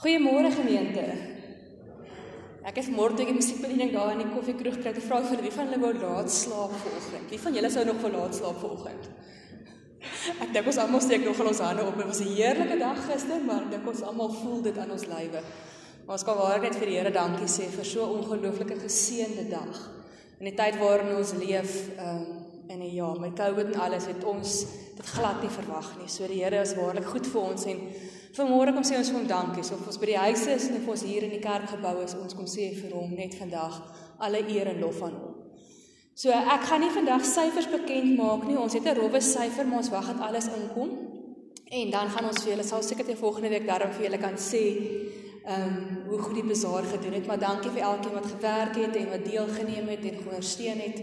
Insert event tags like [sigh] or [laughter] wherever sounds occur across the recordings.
Goeiemôre gemeente. Ek het môre toe die musiekbediening daar in die koffiekroeg kry. Ek vra vir wie van julle wou laat slaap vanoggend? Wie van julle sou nog vir laat slaap vanoggend? Ek dink ons almal steek nog al ons hande op. Dit was 'n heerlike dag gister, maar ek dink ons almal voel dit aan ons lywe. Maar ons kan waar net vir die Here dankie sê vir so 'n ongelooflike geseënde dag. In die tyd waarin ons leef, ehm um, in 'n jaar met COVID en alles, het ons dit glad nie verwag nie. So die Here is waarlik goed vir ons en Vanmôre kom sê ons hom dankie. So of ons by die huis is of ons hier in die kerkgebou is, ons kom sê vir hom net vandag alle eer en lof aan hom. So ek gaan nie vandag syfers bekend maak nie. Ons het 'n rowwe syfer, maar ons wag dat alles inkom. En dan gaan ons vir julle sal seker te volgende week daarom vir julle kan sê ehm um, hoe goed die bazaar gedoen het. Maar dankie vir elkeen wat gewerk het en wat deelgeneem het en ondersteun het.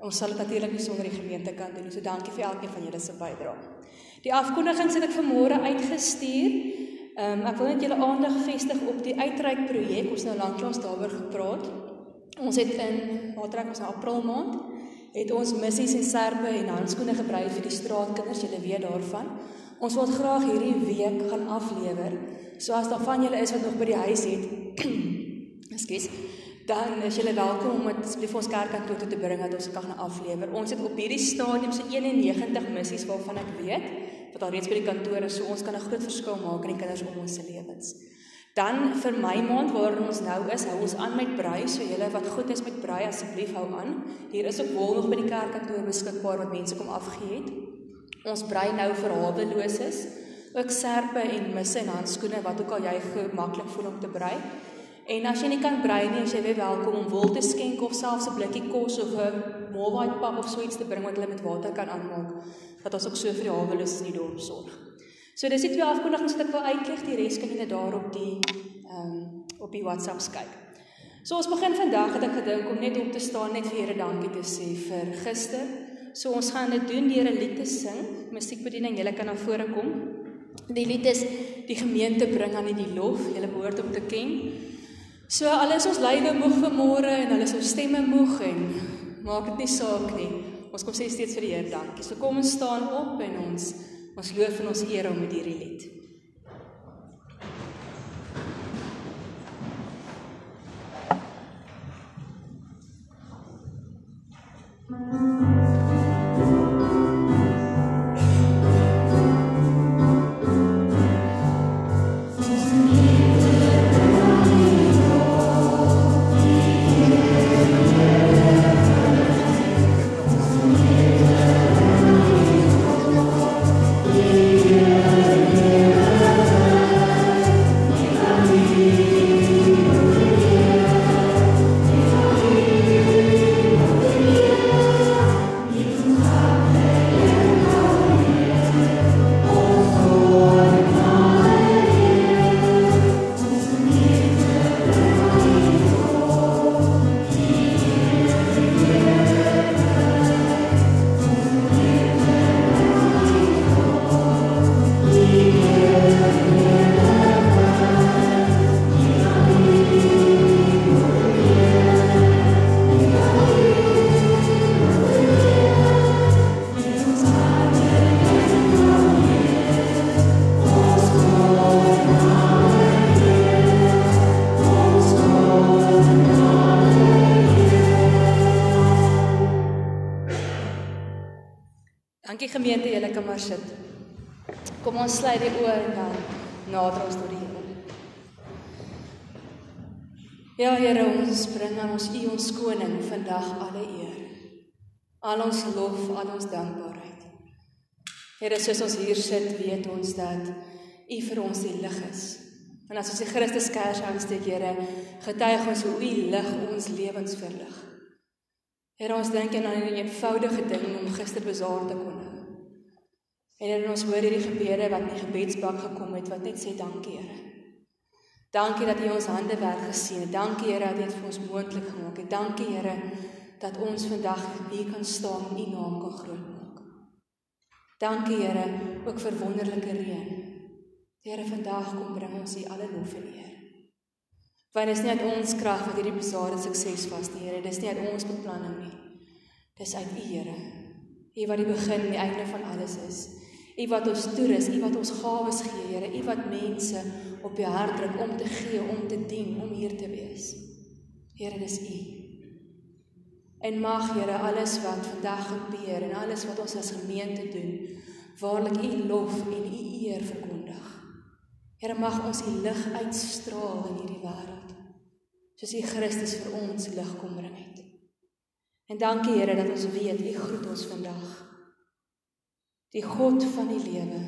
Ons sal dit natuurlik nie sonder die gemeente kan doen nie. So dankie vir elkeen van julle se bydrae. Die afkondigings het ek vanmôre uitgestuur. Ehm um, ek wil net julle aandag vestig op die uitreik projek. Ons nou lanklaas daaroor gepraat. Ons het in Maatrek ons in April maand het ons missies en serpe en handskoene gebrei vir die straatkinders. Julle weet daarvan. Ons wil graag hierdie week gaan aflewer. So as daar van julle is wat nog by die huis het. [clears throat] Ekskuus dan is julle welkom om dit asseblief ons kerkkantoor toe te bring dat ons kan gaan aflewer. Ons het op hierdie stadium so 91 missies waarvan ek weet wat al reeds by die kantoor is, so ons kan 'n groot verskil maak in die kinders om ons se lewens. Dan vir my maand waarin ons nou is, hou ons aan met brei, so julle wat goed is met brei asseblief hou aan. Hier is ook wol nog by die kerkkantoor beskikbaar wat mense kom afgee het. Ons brei nou vir haweloses, ook serpe en misse en handskoene wat ook al jy gemaklik voel om te brei. En as jy nie kan brei nie, as jy weer welkom om wol te skenk of selfs 'n blikkie kos of 'n molwaai pap of so iets te bring wat hulle met water kan aanmaak, dat ons ook so vir die hawelus in die dorp sorg. So dis die twee afkondigings wat ek wil uitlig, die res kan jy net daarop die ehm um, op die WhatsApp kyk. So ons begin vandag het ek gedink om net op te staan net vir Here dankie te sê vir gister. So ons gaan dit doen deur 'n lied te sing. Musiekbediening, julle kan na vore kom. Die lied is die gemeente bring aan die lof. Julle behoort om te ken. So al is ons lywe moeg vanmôre en hulle is ons stemme moeg en maak dit nie saak nie. Ons kom sê steeds vir die Here dankie. So kom ons staan op en ons ons loof en ons eer hom met hierdie lied. Al ons lof, al ons dankbaarheid. Here, soos ons hier sit, weet ons dat U vir ons die lig is. En as ons die Christus kers aansteek, Here, getuig ons hoe U lig ons lewens verlig. Here, ons dink aan 'n eenvoudige ding om gister besaar te kon. En Here, ons hoor hierdie gebede wat in die gebedsbak gekom het wat net sê dankie, Here. Dankie dat U ons hande werk gesien het. Dankie Here dat U dit vir ons moontlik gemaak het. Dankie Here dat ons vandag hier kan staan en U naam kan grootmaak. Dankie Here ook vir wonderlike reën. Here vandag kom bring ons U alle lof en eer. Want dit is nie uit ons krag wat hierdie besade sukses was nie, Here. Dis nie uit ons beplanning nie. Dis uit U, Here. U wat die begin en die einde van alles is. U wat ons toerus, U wat ons gawes gee, Here, U wat mense op U hart druk om te gee, om te dien, om hier te wees. Here, dis U. En mag Here alles wat vandag gebeur en alles wat ons as gemeente doen, waarlik U lof en U eer verkondig. Here, mag ons U lig uitstraal in hierdie wêreld. Soos U Christus vir ons lig kom bring het. En dankie Here dat ons weet U groet ons vandag die God van die lewe.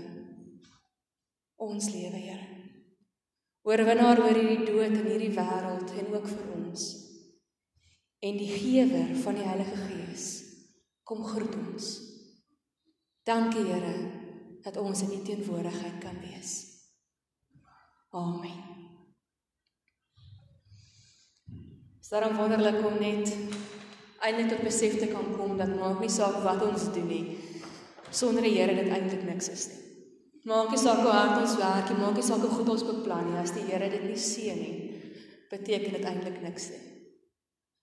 Ons lewe Here. Oorwinnaar oor hierdie dood en hierdie wêreld en ook vir ons. En die gewer van die Heilige Gees kom groet ons. Dankie Here dat ons in u teenwoordigheid kan wees. Amen. Daarom wonderlik om net eintlik tot besef te kan kom dat maak nie saak wat ons doen nie sonder die Here dit eintlik niks is nie. Maak nie saak hoe hard ons werk nie, maak nie saak hoe goed ons beplan nie, as die Here dit nie seën nie, beteken dit eintlik niks nie.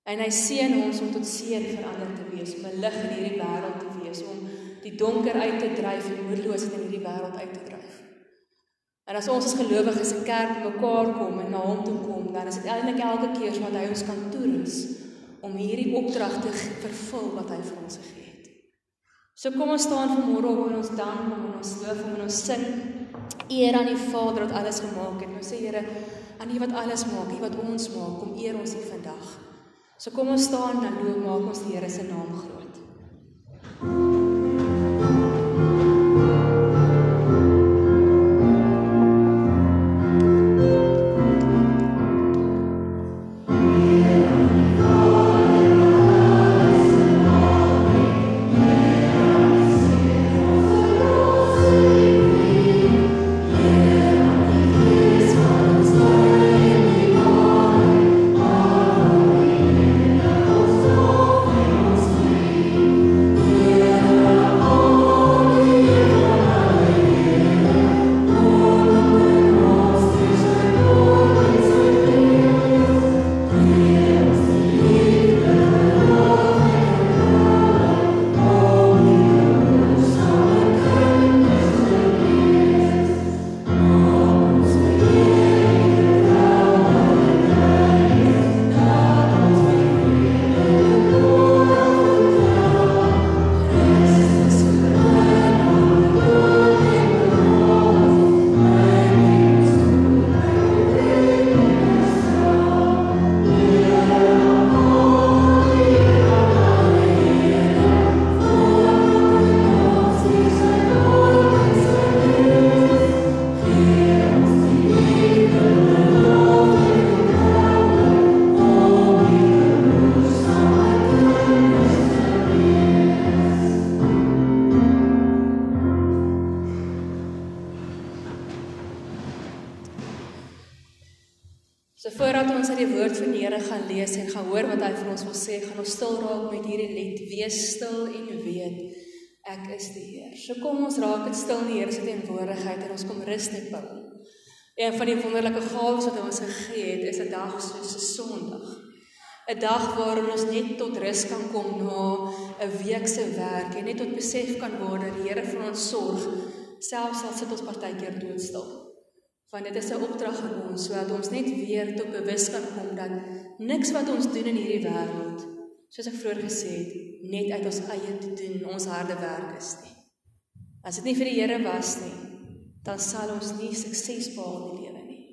En hy seën ons om tot seën vir ander te wees, om 'n lig in hierdie wêreld te wees, om die donker uit te dryf en moedeloosheid in hierdie wêreld uit te dryf. En as ons as gelowiges in kerk mekaar kom en na hom toe kom, dan is dit eintlik elke keer wat hy ons kan toerus om hierdie opdrag te vervul wat hy vir ons gegee het. So kom ons staan vanmôre op en ons dank hom en ons loof hom en ons sing eer aan die Vader wat alles gemaak het. Ons sê Here, aan U wat alles maak, U wat ons maak, kom eer ons U vandag. So kom ons staan dan loof maak ons die Here se naam groot. Een van die wonderlike gawes wat hy ons gegee het, is 'n dag soos 'n Sondag. 'n Dag waarin ons net tot rus kan kom na 'n week se werk en net tot besef kan word dat die Here vir ons sorg, selfs al sit ons partykeer doodstil. Want dit is 'n opdrag aan ons sodat ons net weer tot bewus kan kom dat niks wat ons doen in hierdie wêreld, soos ek vroeër gesê het, net uit ons eie te doen, ons harde werk is nie. As dit nie vir die Here was nie, dan sal ons nie sukses behaal in die lewe nie.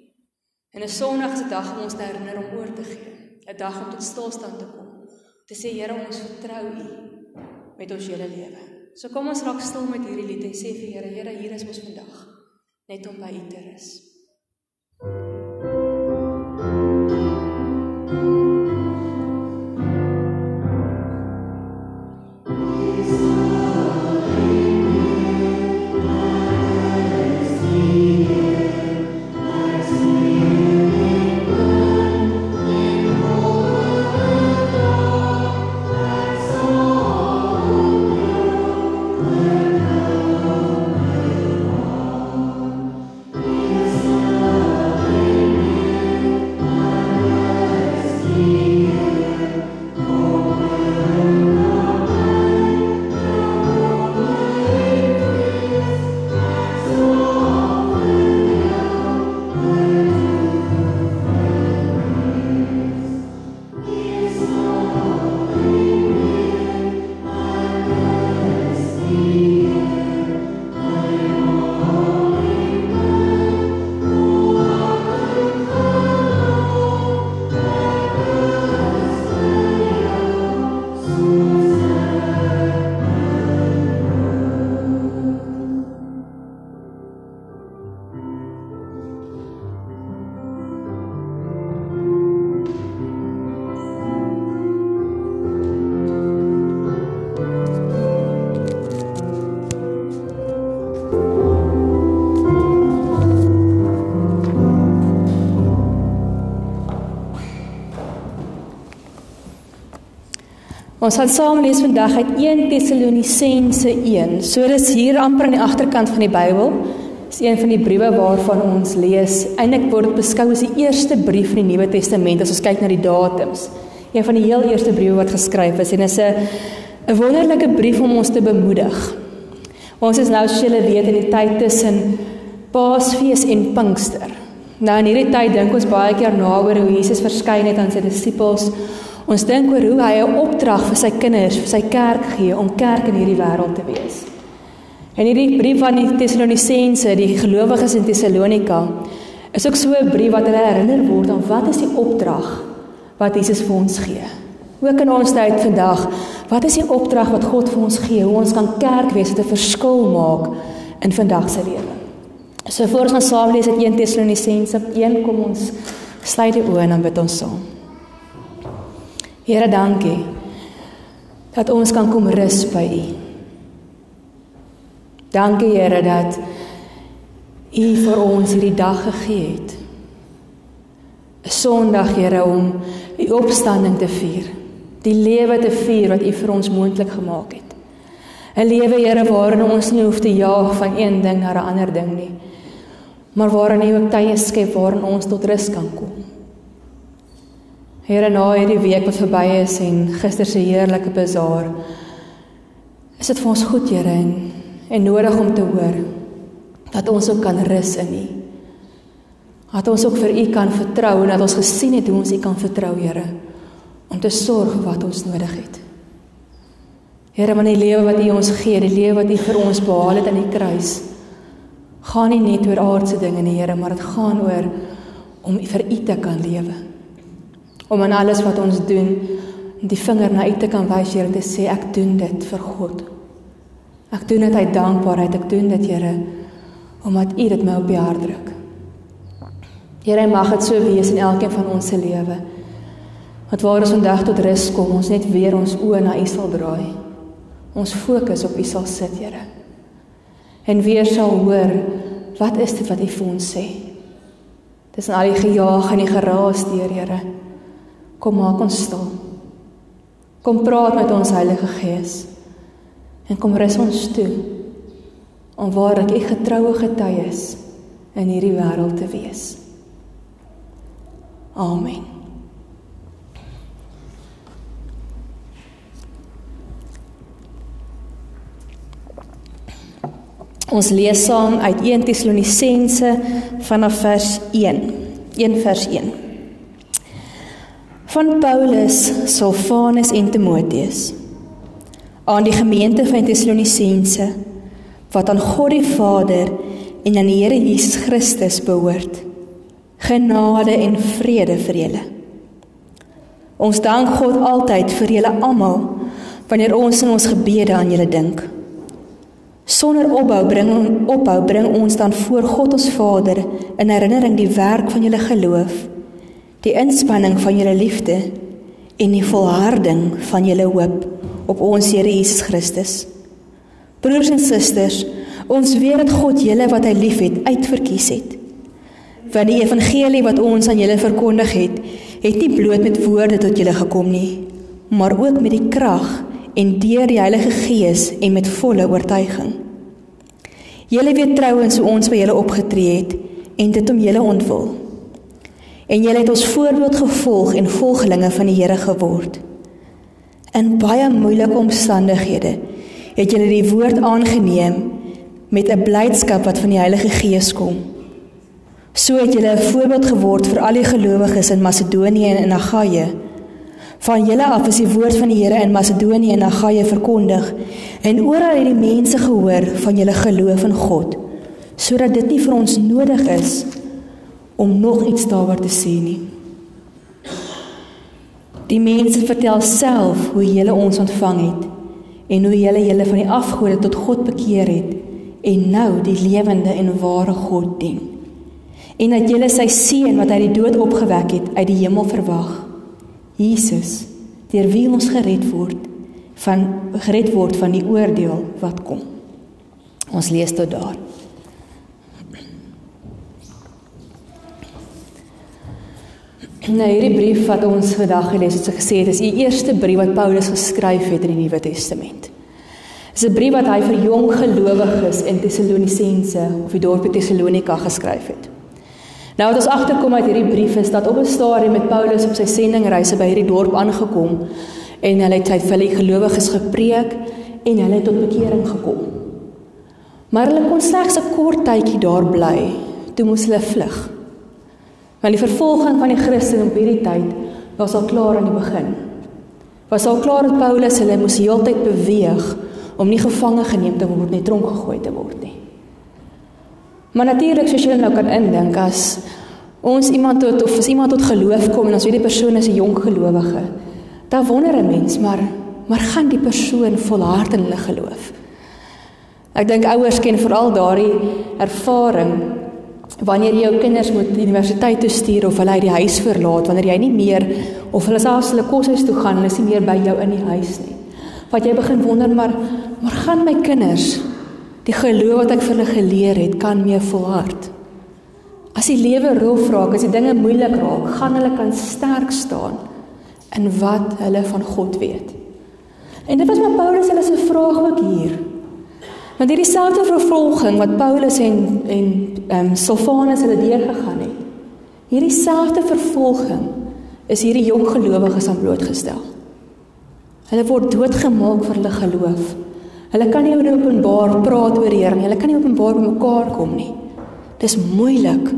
En 'n Sondag is 'n dag om ons te herinner om oor te gee, 'n dag om tot stilstand te kom. Te sê Here, ons vertrou U met ons hele lewe. So kom ons raak stil met hierdie lied en sê vir Here, Here, hier is ons vandag net om by U te rus. Ons gaan saam lees vandag uit 1 Tessalonisense 1. So dis hier amper aan die agterkant van die Bybel. Dis een van die briewe waarvan ons lees. Eindelik word beskou as die eerste brief in die Nuwe Testament as ons kyk na die datums. Een van die heel eerste briewe wat geskryf is en is 'n 'n wonderlike brief om ons te bemoedig. Ons is nou, soos julle weet, in die tyd tussen Paasfees en Pinkster. Nou in hierdie tyd dink ons baie keer na oor hoe Jesus verskyn het aan sy disippels. Ons dink oor hoe hy 'n opdrag vir sy kinders, vir sy kerk gee om kerk in hierdie wêreld te wees. En hierdie brief aan die Tessalonisense, die gelowiges in Tessalonika, is ook so 'n brief wat hulle herinner word aan wat is die opdrag wat Jesus vir ons gee. Ook in ons tyd vandag, wat is die opdrag wat God vir ons gee? Hoe ons kan kerk wees wat 'n verskil maak in vandag se lewe. So voor ons gaan saam lees uit 1 Tessalonisense 1 kom ons sluit die oë en dan bid ons saam. Here, dankie dat ons kan kom rus by U. Dankie Here dat U vir ons hierdie dag gegee het. 'n Sondag, Here, om U opstanding te vier. Die lewe te vier wat U vir ons moontlik gemaak het. 'n Lewe, Here, waarin ons nie hoef te jaag van een ding na 'n ander ding nie maar waarin U ook tye skep waarin ons tot rus kan kom. Here, na hierdie week wat verby is en gister se heerlike bazaar, is dit vir ons goed, Here, en, en nodig om te hoor dat ons ook kan rus in U. Dat ons ook vir U kan vertrou en dat ons gesien het hoe ons U kan vertrou, Here, om te sorg wat ons nodig het. Here, want die lewe wat U ons gee, die lewe wat U vir ons behaal het aan die kruis, gaan nie net oor aardse dinge nie, Here, maar dit gaan oor om vir U te kan lewe. Om in alles wat ons doen, die vinger na U te kan wys, Here, te sê ek doen dit vir God. Ek doen dit uit dankbaarheid, ek doen dit, Here, omdat U dit my op die hart druk. Here, mag dit so wees in elkeen van ons se lewe. Dat waar ons vandag tot rus kom, ons net weer ons oë na U sal draai. Ons fokus op U sal sit, Here en weer sal hoor wat is dit wat U vir ons sê. Dis al die gejaag en die geraas deur Here. Kom maak ons stil. Kom praat met ons Heilige Gees. En kom rus ons toe om waarlik U getroue getuies in hierdie wêreld te wees. Amen. Ons lees saam uit 1 Tessalonisense vanaf vers 1. 1 vers 1. Van Paulus, Silvanus en Timoteus aan die gemeente van Tessalonisense wat aan God die Vader en aan die Here Jesus Christus behoort. Genade en vrede vir julle. Ons dank God altyd vir julle almal wanneer ons in ons gebede aan julle dink. Sonder opbou bring opbou bring ons dan voor God ons Vader in herinnering die werk van julle geloof, die inspanning van julle liefde en die volharding van julle hoop op ons Here Jesus Christus. Broers en susters, ons weet dat God julle wat hy liefhet uitverkies het. Want die evangelie wat ons aan julle verkondig het, het nie bloot met woorde tot julle gekom nie, maar ook met die krag en deur die Heilige Gees en met volle oortuiging. Julle weet trouens hoe ons by julle opgetree het en dit om julle ontwil. En julle het ons voorbeeld gevolg en volgelinge van die Here geword. In baie moeilike omstandighede het julle die woord aangeneem met 'n blydskap wat van die Heilige Gees kom. So het julle 'n voorbeeld geword vir al die gelowiges in Macedonië en in Agaia Van julle af is die woord van die Here in Macedonië en Agaia verkondig en oral het die mense gehoor van julle geloof in God sodat dit nie vir ons nodig is om nog iets daaroor te sê nie. Die mense vertel self hoe julle ons ontvang het en hoe julle julle van die afgode tot God bekeer het en nou die lewende en ware God dien. En dat julle sy seun wat uit die dood opgewek het uit die hemel verwag. Jesus, deur wie ons gered word van gered word van die oordeel wat kom. Ons lees tot daar. Nou hierdie brief wat ons vandag gelees het, het gesê dit is die eerste brief wat Paulus geskryf het in die Nuwe Testament. Dit is 'n brief wat hy vir jong gelowiges in Tessalonisense of die dorpie Tessalonika geskryf het. Nou wat ons agterkom uit hierdie brief is dat op 'n stadium met Paulus op sy sendingreise by hierdie dorp aangekom en hulle het vir die gelowiges gepreek en hulle het tot bekering gekom. Maar hulle kon slegs 'n kort tydjie daar bly, toe moes hulle vlug. Want die vervolging van die Christene op hierdie tyd was al klaar aan die begin. Was al klaar dat Paulus hulle moes heeltyd beweeg om nie gevange geneem te word nie, tronk gegooi te word nie. Maar natuurlik soos jy nou kan indink as ons iemand tot of as iemand tot geloof kom en ons weet die persoon is 'n jong gelowige, dan wonder 'n mens maar maar gaan die persoon volhard in hulle geloof? Ek dink ouers ken veral daardie ervaring wanneer jy jou kinders moet universiteit toe stuur of hulle uit die huis verlaat wanneer jy nie meer of hulle selfs hulle koshuis toe gaan, hulle is nie meer by jou in die huis nie. Wat jy begin wonder maar maar gaan my kinders Die geloof wat ek vir hulle geleer het, kan mee volhard. As die lewe rof raak, as die dinge moeilik raak, gaan hulle kan sterk staan in wat hulle van God weet. En dit was maar Paulus hulle se vraag ook hier. Want hierdie selfde vervolging wat Paulus en en ehm um, Silvanus hulle deurgegaan het. Hierdie selfde vervolging is hierdie jong gelowiges aan blootgestel. Hulle word doodgemaak vir hulle geloof. Hulle kan nie openbaar praat oor die Here nie. Hulle kan nie openbaar by mekaar kom nie. Dis moeilik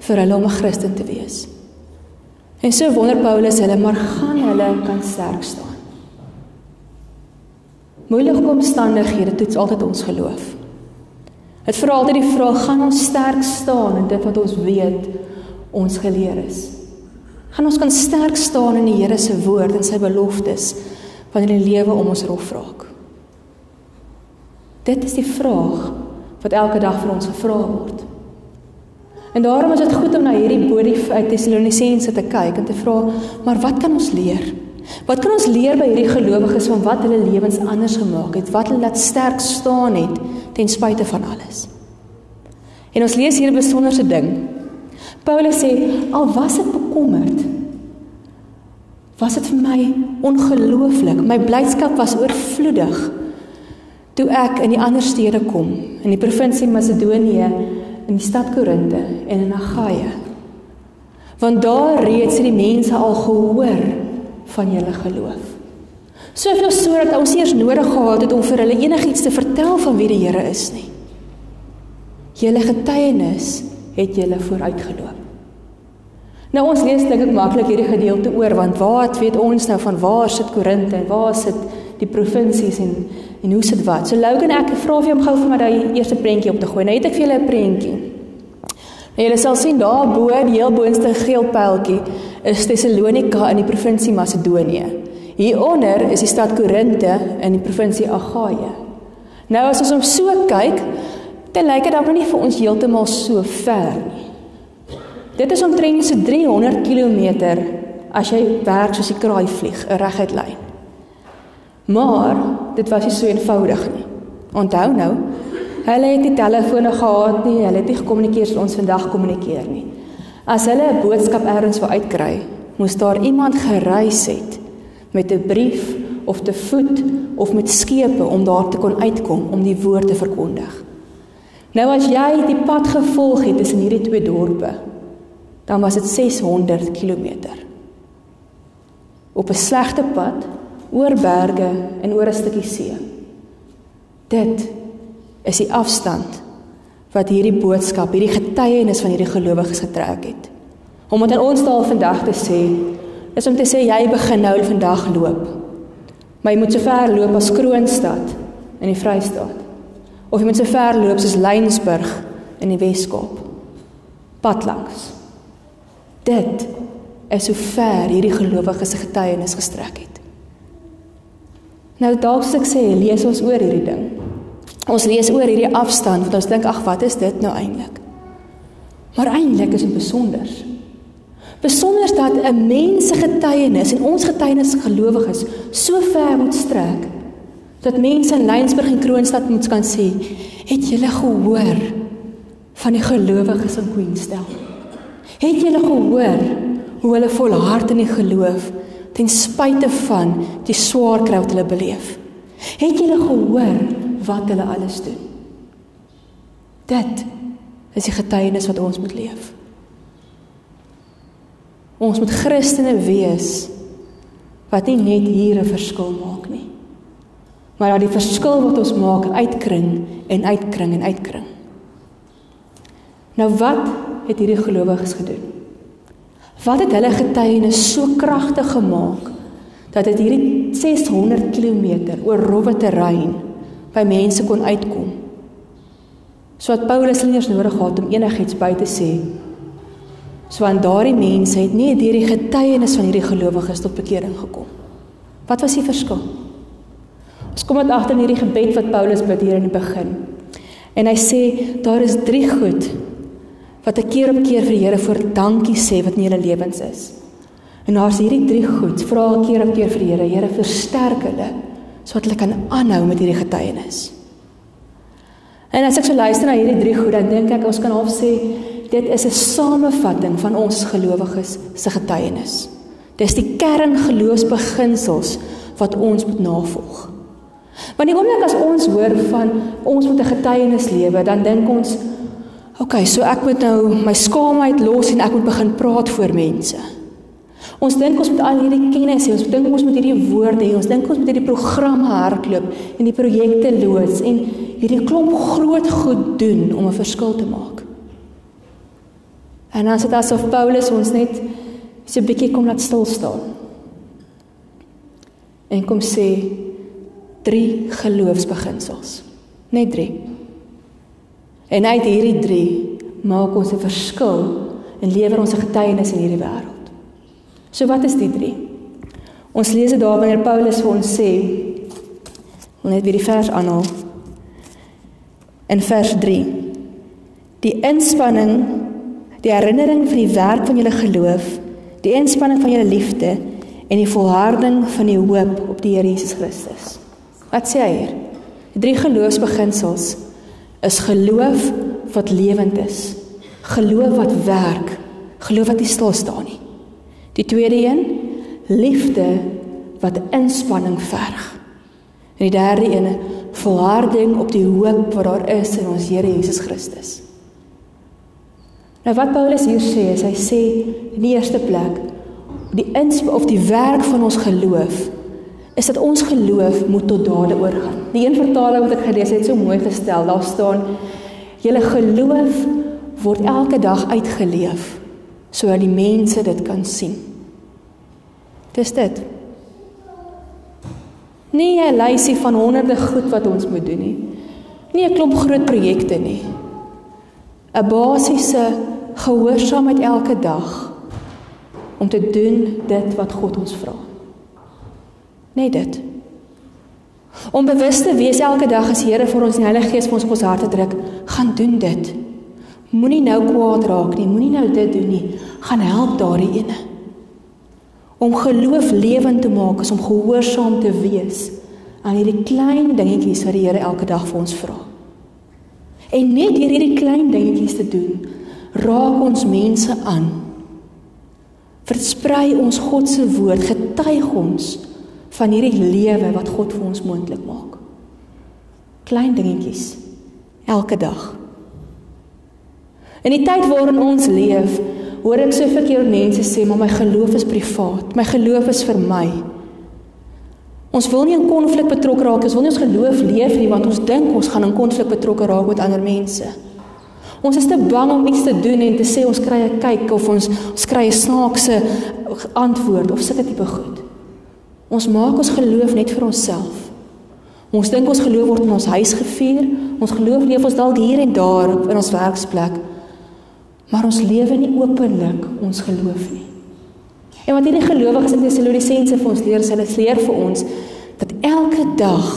vir hulle om 'n Christen te wees. En so wonder Paulus hulle, maar gaan hulle kan sterk staan? Moeilike omstandighede toets altyd ons geloof. Dit vra altyd die vraag, gaan ons sterk staan in dit wat ons weet ons geleer is? Gaan ons kan sterk staan in die Here se woord en sy beloftes wanneer die lewe om ons rof raak? Dit is die vraag wat elke dag vir ons gevra word. En daarom is dit goed om na hierdie brief uit Tessalonisense te kyk en te vra, maar wat kan ons leer? Wat kan ons leer by hierdie gelowiges van wat hulle lewens anders gemaak het, wat hulle laat sterk staan het ten spyte van alles? En ons lees hier 'n besonderse ding. Paulus sê, al was ek bekommerd, was dit vir my ongelooflik. My blydskap was oorvloedig toe ek in die ander stede kom, in die provinsie Macedonië, in die stad Korinte en in Agaia. Want daar reeds het die mense al gehoor van julle geloof. Soveel sodat ons eers nodig gehad het om vir hulle enigiets te vertel van wie die Here is nie. Julle getuienis het julle vooruitgeloop. Nou ons lees dink ek maklik hierdie gedeelte oor want waar weet ons nou van waar sit Korinte en waar sit die provinsies en en hoe sit wat. So Logan ek vra vir hom gou vir my daai eerste prentjie op te gooi. Nou het ek vir julle 'n prentjie. Nou julle sal sien daar bo die heel boonste geel pyltjie is Tessalonika in die provinsie Macedonië. Hieronder is die stad Korinte in die provinsie Agaia. Nou as ons hom so kyk, dan lyk dit dan nog nie vir ons heeltemal so ver nie. Dit is omtrent so 300 km as jy werk soos 'n kraai vlieg, 'n reguit lyn. Maar dit was nie so eenvoudig nie. Onthou nou, hulle het nie telefone gehad nie, hulle het nie gekommunikeer soos ons vandag kommunikeer nie. As hulle 'n boodskap elders wou uitkry, moes daar iemand gereis het met 'n brief of te voet of met skepe om daar te kon uitkom om die woord te verkondig. Nou as jy die pad gevolg het tussen hierdie twee dorpe, dan was dit 600 km. Op 'n slegte pad, oor berge en oor 'n stukkie see. Dit is die afstand wat hierdie boodskap, hierdie getuienis van hierdie gelowiges getrek het. Om dit aan ons daal vandag te sê, is om te sê jy begin nou vandag loop. Maar jy moet so ver loop as Kroonstad in die Vrystaat. Of jy moet so ver loop soos Lensburg in die Wes-Kaap. Pad langs. Dit is hoe ver hierdie gelowiges se getuienis gestrek het. Nou dalk sê ek sê lees ons oor hierdie ding. Ons lees oor hierdie afstand want ons dink ag wat is dit nou eintlik? Maar eintlik is dit besonder. Besonder dat 'n mens se getuienis en ons getuienis gelowiges so ver moet strek dat mense in Lensburg en Kroonstad moet kan sê, "Het julle gehoor van die gelowiges in Queenstown?" Het julle gehoor hoe hulle volhard in die geloof ten spyte van die swaar kry wat hulle beleef. Het julle gehoor wat hulle alles doen? Dit is die getuienis wat ons moet leef. Ons moet Christene wees wat nie net hier 'n verskil maak nie. Maar dat die verskil wat ons maak uitkring en uitkring en uitkring. Nou wat het hierdie gelowiges gedoen? Wat het hulle getuienis so kragtig gemaak dat dit hierdie 600 km oor rowwe terrein by mense kon uitkom? So wat Paulus nie eers nodig gehad om enigiets by te sê. So aan daardie mense het nie deur die getuienis van hierdie gelowiges tot bekering gekom. Wat was die verskil? Ons kom dit agter in hierdie gebed wat Paulus bid hier in die begin. En hy sê daar is drie goed wat ek keer op keer vir die Here voor dankie sê wat in julle lewens is. En daar's hierdie drie goed, vra ek keer op keer vir die Here, Here versterk hulle sodat hulle kan aanhou met hierdie getuienis. En as ek so luister na hierdie drie goed, dan dink ek ons kan half sê dit is 'n samevatting van ons gelowiges se getuienis. Dis die kerngeloofsbeginsels wat ons moet navolg. Want die oomblik as ons hoor van ons moet 'n getuienis lewe, dan dink ons OK, so ek moet nou my skaamheid los en ek moet begin praat voor mense. Ons dink ons moet al hierdie kennis hê, ons dink ons moet hierdie woorde hê, ons dink ons moet hierdie programme hardloop en die projekte loods en hierdie klomp groot goed doen om 'n verskil te maak. En dan sit asof Paulus ons net so 'n bietjie kom laat stil staan. En kom sê drie geloofsbeginsels. Net drie. En uit hierdie 3 maak ons 'n verskil en lewer ons 'n getuienis in hierdie wêreld. So wat is die 3? Ons lees dit daar wanneer Paulus vir ons sê wil net weer die vers aanhaal. In vers 3. Die inspanning, die herinnering vir die werk van julle geloof, die inspanning van julle liefde en die volharding van die hoop op die Here Jesus Christus. Wat sê hy hier? Die drie geloofsbeginsels is geloof wat lewend is. Geloof wat werk. Geloof wat nie stil staan nie. Die tweede een, liefde wat inspanning verg. En die derde een, volharding op die hoop wat daar is in ons Here Jesus Christus. Nou wat Paulus hier sê, is hy sê in die eerste plek die ins of die werk van ons geloof is dat ons geloof moet tot dade oorgaan. Die een vertaling wat ek gelees het, so mooi gestel, daar staan: "Julle geloof word elke dag uitgeleef sodat die mense dit kan sien." Dis dit. Nie 'n lysie van honderde goed wat ons moet doen nie. Nie 'n klomp groot projekte nie. 'n Basiese gehoorsaamheid elke dag om te doen dit wat God ons vra. Net dit. Om bewus te wees elke dag as Here vir ons die Heilige Gees vir ons op ons harte druk, gaan doen dit. Moenie nou kwaad raak nie, moenie nou dit doen nie. Gaan help daardie ene. Om geloof lewend te maak is om gehoorsaam te wees aan hierdie klein dingetjies wat die Here elke dag vir ons vra. En net deur hierdie klein dingetjies te doen, raak ons mense aan. Versprei ons God se woord, getuig ons van hierdie lewe wat God vir ons moontlik maak. Klein dingetjies elke dag. In die tyd waarin ons leef, hoor ek so verkeerd mense sê, "Maar my geloof is privaat. My geloof is vir my." Ons wil nie in konflik betrokke raak, ons wil nie ons geloof leef nie want ons dink ons gaan in konflik betrokke raak met ander mense. Ons is te bang om iets te doen en te sê ons kry 'n kyk of ons ons kry 'n snaakse antwoord of sulke tipe goed. Ons maak ons geloof net vir onsself. Ons dink ons geloof word in ons huis gevier, ons geloof leef ons dalk hier en daar in ons werksplek. Maar ons lewe nie openlik ons geloof nie. En wat hierdie gelowiges in Tessalonisense vir ons leer, hulle leer vir ons dat elke dag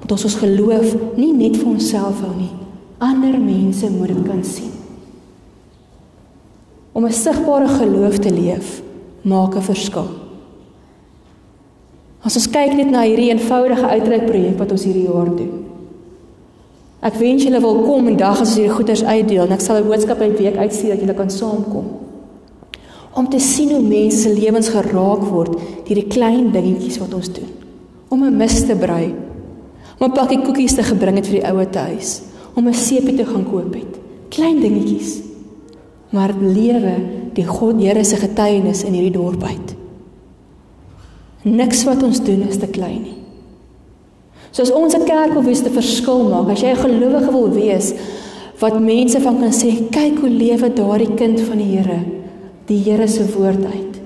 moet ons ons geloof nie net vir onsself hou nie. Ander mense moet dit kan sien. Om 'n sigbare geloof te leef, maak 'n verskil. As ons kyk net na hierdie eenvoudige uitreikprojek wat ons hierdie jaar doen. Ek wens julle wil kom en dag as ons hierdie goeders uitdeel en ek sal 'n boodskap uit week uitstuur dat julle kan saamkom. Om te sien hoe mense se lewens geraak word deur die klein dingetjies wat ons doen. Om 'n mis te brei. Om 'n pakkie koekies te gebring het vir die ouete huis. Om 'n seepie te gaan koop het. Klein dingetjies. Maar lewe die God Here se getuienis in hierdie dorp uit. Niks wat ons doen is te klein nie. So as ons 'n kerk wil wees te verskil maak, as jy 'n gelowige wil wees wat mense van kan sê, kyk hoe lewe daardie kind van die Here, die Here se woord uit.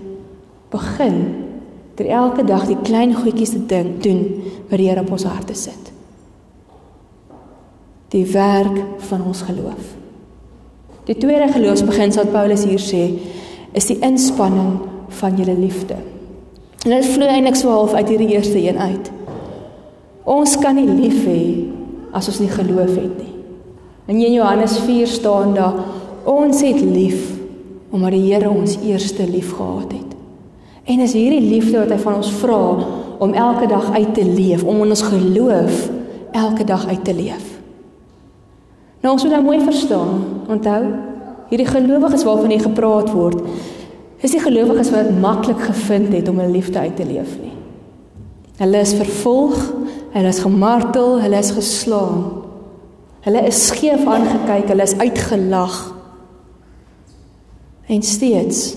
Begin deur elke dag die klein goedjies te dink, doen wat die Here op ons harte sit. Die werk van ons geloof. Die tweede geloofsbeginsel wat Paulus hier sê, is die inspanning van julle liefde. En dit vloei eintlik so half uit hierdie eerste een uit. Ons kan nie lief hê as ons nie geloof het nie. In Johannes 4 staan daar ons het lief omdat die Here ons eerste lief gehad het. En is hierdie liefde wat hy van ons vra om elke dag uit te leef, om in ons geloof elke dag uit te leef. Nou ons moet nou mooi verstaan. Onthou, hierdie gelowiges waarvan hier gepraat word, is die gelowiges wat maklik gevind het om 'n liefde uit te leef nie. Hulle is vervolg, hulle is gemartel, hulle is geslaan. Hulle is skeef aangekyk, hulle is uitgelag. En steeds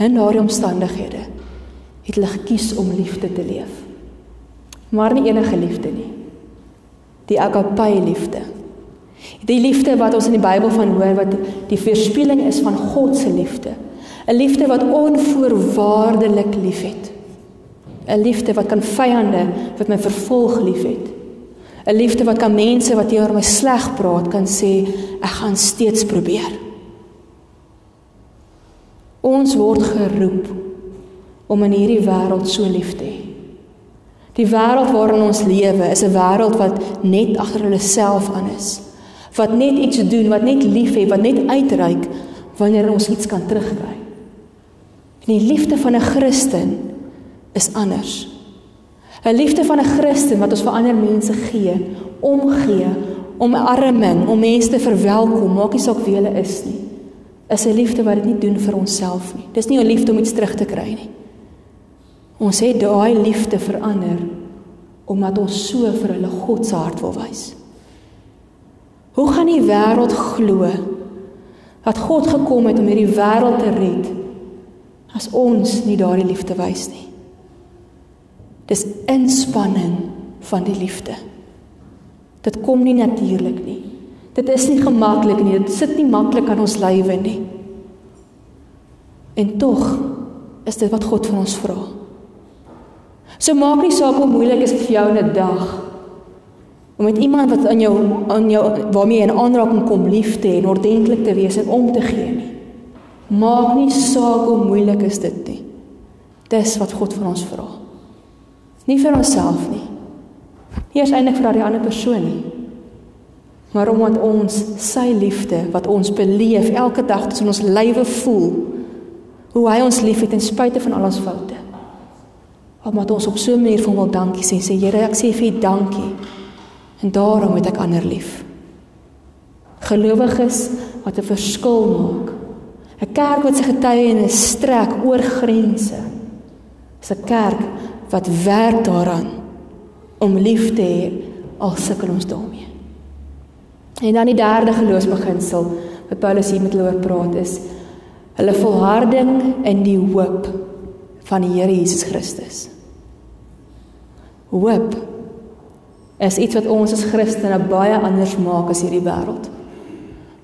in daardie omstandighede het hulle gekies om liefde te leef. Maar nie enige liefde nie. Die agape liefde. Die liefde wat ons in die Bybel van hoor wat die verspilling is van God se liefde. 'n Liefde wat onvoorwaardelik liefhet. 'n liefde wat kan vyande wat my vervolg liefhet. 'n liefde wat kan mense wat teenoor my sleg praat kan sê ek gaan steeds probeer. Ons word geroep om in hierdie wêreld so lief te hê. Die wêreld waarin ons lewe is 'n wêreld wat net agter hulle self aan is. Wat net iets doen, wat net lief het, wat net uitreik wanneer ons iets kan terugkry. En die liefde van 'n Christen is anders. 'n Liefde van 'n Christen wat ons vir ander mense gee, omgee, omarming, om mense te verwelkom, maak nie saak wie hulle is nie. Is 'n liefde wat dit nie doen vir onsself nie. Dis nie 'n liefde om iets terug te kry nie. Ons het daai liefde verander omdat ons so vir hulle God se hart wil wys. Hoe gaan die wêreld glo dat God gekom het om hierdie wêreld te red as ons nie daardie liefde wys nie? Dis inspanning van die liefde. Dit kom nie natuurlik nie. Dit is nie gemaklik nie. Dit sit nie maklik aan ons lywe nie. En tog is dit wat God van ons vra. So maak nie saak hoe moeilik is dit vir jou in 'n dag om met iemand wat aan jou aan jou waarmee jy in aanraking kom lief te en ordentlik te wees en om te gee nie. Maak nie saak hoe moeilik is dit nie. Dis wat God van ons vra. Nie vir onsself nie. Nie eens eintlik vir daardie ander persoon nie. Maar omdat ons sy liefde wat ons beleef elke dag tussen ons lywe voel, hoe hy ons liefhet ten spyte van al ons foute. Omdat ons op so 'n manier vir hom wil dankie sê, sê Here, ek sê vir U dankie. En daarom het ek ander lief. Gelowiges wat 'n verskil maak. 'n Kerk wat sy getuienis strek oor grense. 'n Kerk wat werk daaraan om lief te hê al sukkel ons daarmee. En dan die derde geloofsbeginsel wat Paulus hier met hulle oor praat is hulle volharding in die hoop van die Here Jesus Christus. Hoop is iets wat ons as Christene baie anders maak as hierdie wêreld.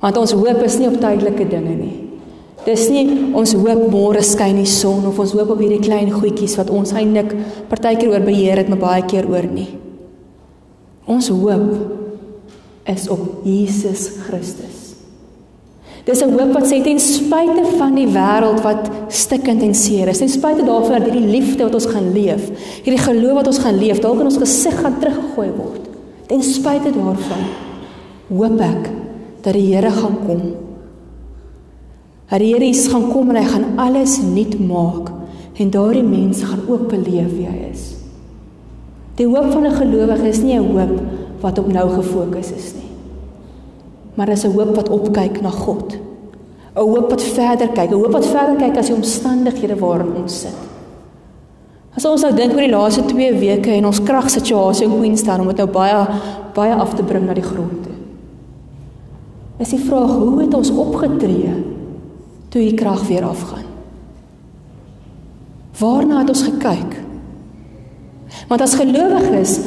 Want ons hoop is nie op tydelike dinge nie. Dis nie ons hoop môre skyn die son of ons hoop op hierdie klein goedjies wat ons eintlik partykeer oor beheer het, maar baie keer oor nie. Ons hoop is op Jesus Christus. Dis 'n hoop wat sê ten spyte van die wêreld wat stikkend en seer is, ten spyte daarvan dat hierdie liefde wat ons gaan leef, hierdie geloof wat ons gaan leef, dalk in ons gesig gaan teruggegooi word. Ten spyte daarvan hoop ek dat die Here gaan kom Here Jesus gaan kom en hy gaan alles nuut maak en daardie mense gaan ook beleef wie hy is. Die hoop van 'n gelowige is nie 'n hoop wat op nou gefokus is nie. Maar dis 'n hoop wat opkyk na God. 'n hoop wat verder kyk, 'n hoop wat verder kyk as die omstandighede waarin ons sit. As ons nou dink oor die laaste 2 weke en ons kragsituasie in Queenstown om dit nou baie baie af te bring na die grond toe. Is die vraag hoe het ons opgetree toe die krag weer afgaan? Waarna het ons gekyk? Want as gelowiges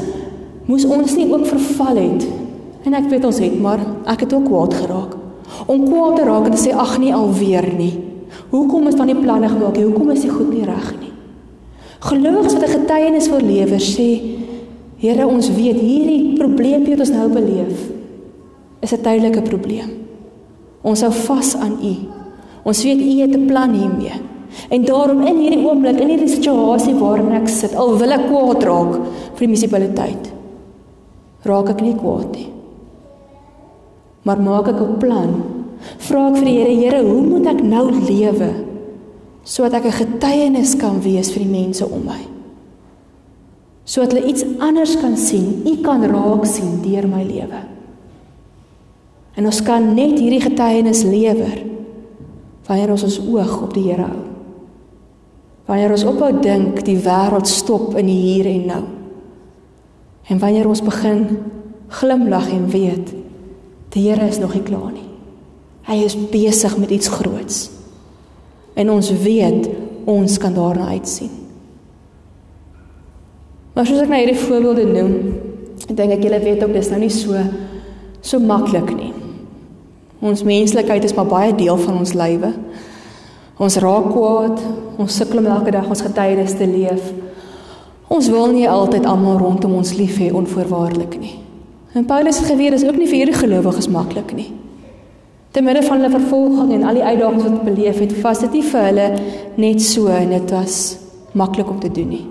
moes ons nie ook verval het en ek weet ons het maar ek het ook kwaad geraak. Om kwaad te raak en te sê ag nee alweer nie. Hoekom is dan die planne gemaak? Hoekom is dit goed nie reg nie? Gelowiges wat 'n getuienis wil lewer sê Here ons weet hierdie probleem wat ons nou beleef is 'n tydelike probleem. Ons hou vas aan U. Ons weet U het 'n plan hiermee. En daarom in hierdie oomblik, in hierdie situasie waarin ek sit, al wil ek kwaad raak vir die munisipaliteit, raak ek nie kwaad nie. Maar maak ek 'n plan. Vra ek vir die Here, Here, hoe moet ek nou lewe sodat ek 'n getuienis kan wees vir die mense om my? Sodat hulle iets anders kan sien, U kan raak sien deur my lewe. En ons kan net hierdie getuienis lewer wanneer ons ons oog op die Here hou. Wanneer ons ophou dink die wêreld stop in die hier en nou. En wanneer ons begin glimlag en weet die Here is nog nie klaar nie. Hy is besig met iets groots. En ons weet ons kan daarna uitsien. Maar soos ek nou hierdie voorbeelde noem, dink ek julle weet ook dis nou nie so so maklik nie. Ons menslikheid is maar baie deel van ons lywe. Ons raak kwaad, ons sukkel om elke dag ons getuienis te leef. Ons wil nie altyd almal rondom ons lief hê onvoorwaardelik nie. En Paulus het geweet dis ook nie vir hierdie gelowiges maklik nie. Te midde van hulle vervolging en al die uitdagings wat hulle beleef het, was dit nie vir hulle net so en dit was maklik om te doen nie.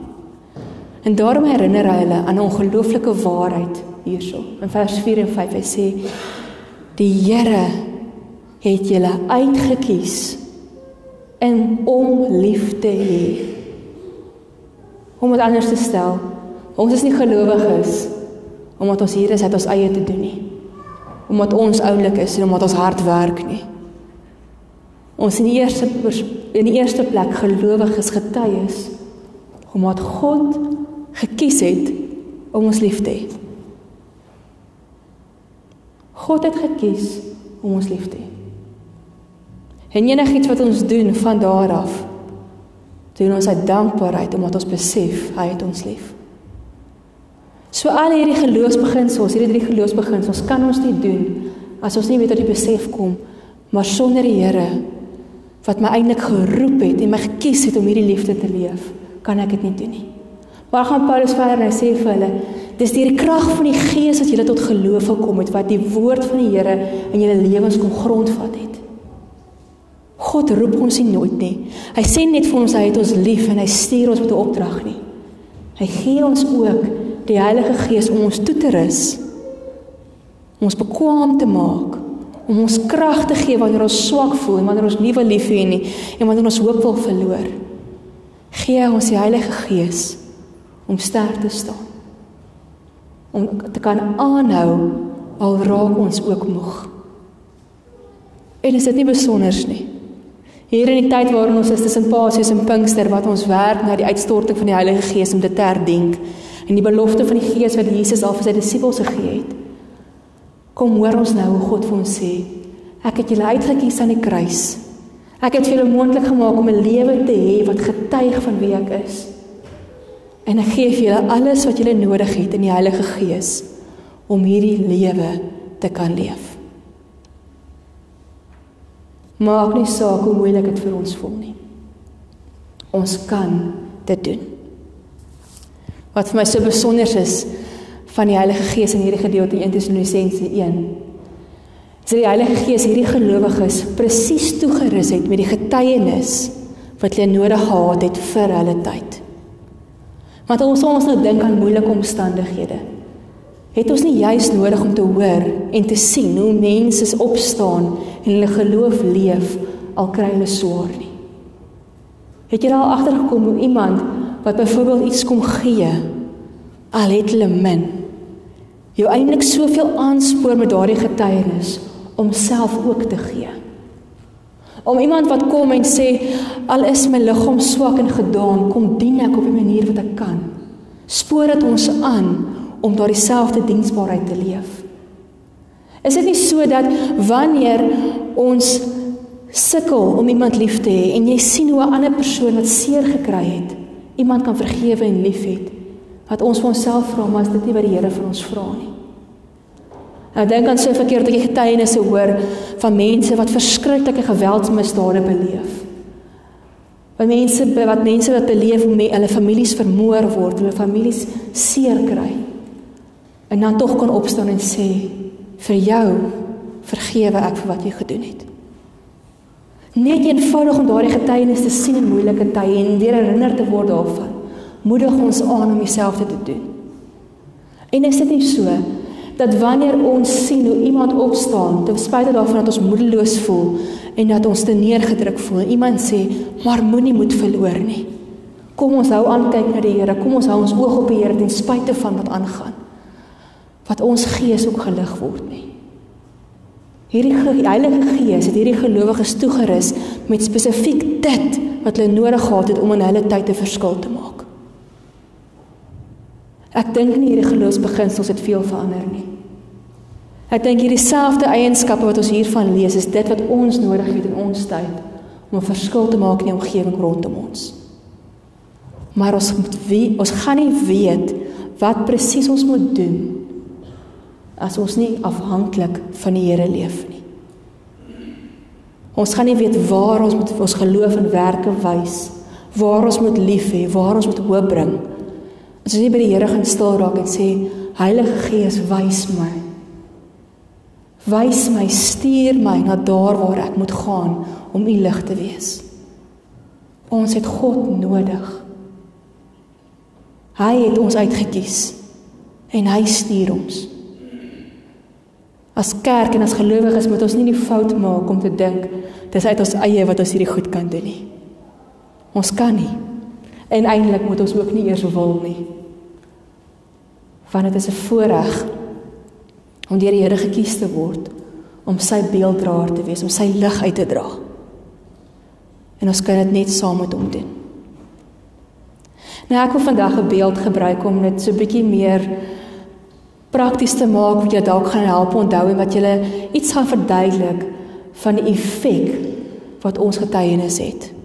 En daarom herinner hy hulle aan 'n ongelooflike waarheid hierso. In vers 4 en 5 hy sê: "Die Here het julle uitget kies en om lief te hê. Om dit anders te stel, ons is nie gelowiges omdat ons hier is uit ons eie te doen nie. Omdat ons oulik is en omdat ons hard werk nie. Ons in die eerste in die eerste plek gelowiges getuies omdat God gekies het om ons lief te hê. God het gekies om ons lief te hê. En enigiets wat ons doen van daar af, doen ons uit dankbaarheid omdat ons besef hy het ons lief. So al hierdie geloofsbeginsels, hierdie drie geloofsbeginsels kan ons nie doen as ons nie weet dat die besef kom maar sonder die Here wat my eintlik geroep het en my gekies het om hierdie liefde te leef, kan ek dit nie doen nie. Maar gaan Paulus verder en hy sê vir hulle, dis deur die krag van die Gees wat julle tot geloof gekom het wat die woord van die Here in julle lewens kom grondvat het. God roep ons nie nooit nie. Hy sê net vir ons hy het ons lief en hy stuur ons met 'n opdrag nie. Hy gee ons ook die Heilige Gees om ons toe te rus. Om ons bekwam te maak, om ons krag te gee wanneer ons swak voel en wanneer ons nie wil lief hê nie en wanneer ons hoop wil verloor. Gee ons die Heilige Gees om sterk te staan. Om te kan aanhou al raak ons ook moeg. En is dit nie besonders nie? Hier in die tyd waarin ons is tussen Paasies en Pinkster wat ons werk na die uitstorting van die Heilige Gees om dit te herdenk en die belofte van die Gees wat Jesus al vir sy disippels gegee het. Kom hoor ons nou hoe God vir ons sê: Ek het julle uitgekies aan die kruis. Ek het vir julle moontlik gemaak om 'n lewe te hê wat getuig van wie ek is. En ek gee vir julle alles wat julle nodig het in die Heilige Gees om hierdie lewe te kan leef. Maak nie saak hoe moeilik dit vir ons voel nie. Ons kan dit doen. Wat vir my so besonder is van die Heilige Gees in hierdie gedeelte in Tessalonisense 1. Is dat die Heilige Gees hierdie gelowiges presies toegerus het met die getuienis wat hulle nodig gehad het vir hulle tyd. Want ons ons nou dink aan moeilike omstandighede het ons nie juis nodig om te hoor en te sien hoe mense opstaan en hulle geloof leef al kry hulle swaar nie. Het jy al agtergekom hoe iemand wat byvoorbeeld iets kom gee al het hulle min jou eintlik soveel aanspoor met daardie getuienis om self ook te gee. Om iemand wat kom en sê al is my liggaam swak en gedaan, kom dien ek op 'n manier wat ek kan. Spoor dit ons aan om daardie selfde diensbaarheid te leef. Is dit nie so dat wanneer ons sukkel om iemand lief te hê en jy sien hoe 'n ander persoon wat seer gekry het, iemand kan vergewe en liefhet, wat ons vir onsself vra, maar is dit nie wat die Here vir ons vra nie? Nou dink aan so 'n verkeerde getuienisse hoor van mense wat verskriklike geweldsmisdade beleef. Wat mense wat mense wat beleef hoe hulle families vermoor word, hulle families seer kry. En dan tog kan opstaan en sê vir jou vergewe ek vir wat jy gedoen het. Net eenvoudig om daardie getuienis te sien in moeilike tye en weer herinner te word daarvan, moedig ons aan om dieselfde te doen. En is dit nie so dat wanneer ons sien hoe iemand opstaan, ten spyte daarvan dat ons moedeloos voel en dat ons te neergedruk voel, iemand sê, "Maar moenie moed verloor nie. Kom ons hou aan kyk na die Here. Kom ons hou ons oog op die Here ten spyte van wat aangaan." Wat ons gees ook gelig word nie. Hierdie Heilige Gees het hierdie gelowiges toegerus met spesifiek dit wat hulle nodig gehad het om in hulle tyd 'n verskil te maak. Ek dink nie hierdie geloofsbeginsels het veel verander nie. Ek dink hierdie selfde eienskappe wat ons hiervan lees is dit wat ons nodig het in ons tyd om 'n verskil te maak in die omgewing rondom ons. Maar ons moet wie ons gaan nie weet wat presies ons moet doen as ons nie afhanklik van die Here leef nie. Ons gaan nie weet waar ons moet ons geloof en werke wys, waar ons moet lief hê, waar ons moet hoop bring nie As jy by die Here gaan stil raak en sê Heilige Gees wys my. Wys my, stuur my na daar waar ek moet gaan om u lig te wees. Ons het God nodig. Hy het ons uitget kies en hy stuur ons. As kerk en as gelowiges moet ons nie die fout maak om te dink dis uit ons eie wat ons hierdie goed kan doen nie. Ons kan nie. En eintlik moet ons ook nie eers wil nie. Want dit is 'n voorreg om deur die Here gekies te word om sy beelddraer te wees, om sy lig uit te dra. En ons kan dit net saam met hom doen. Nou ek wil vandag 'n beeld gebruik om dit so bietjie meer prakties te maak wat jou dalk gaan help onthou en wat jy iets gaan verduidelik van die effek wat ons getuienis het.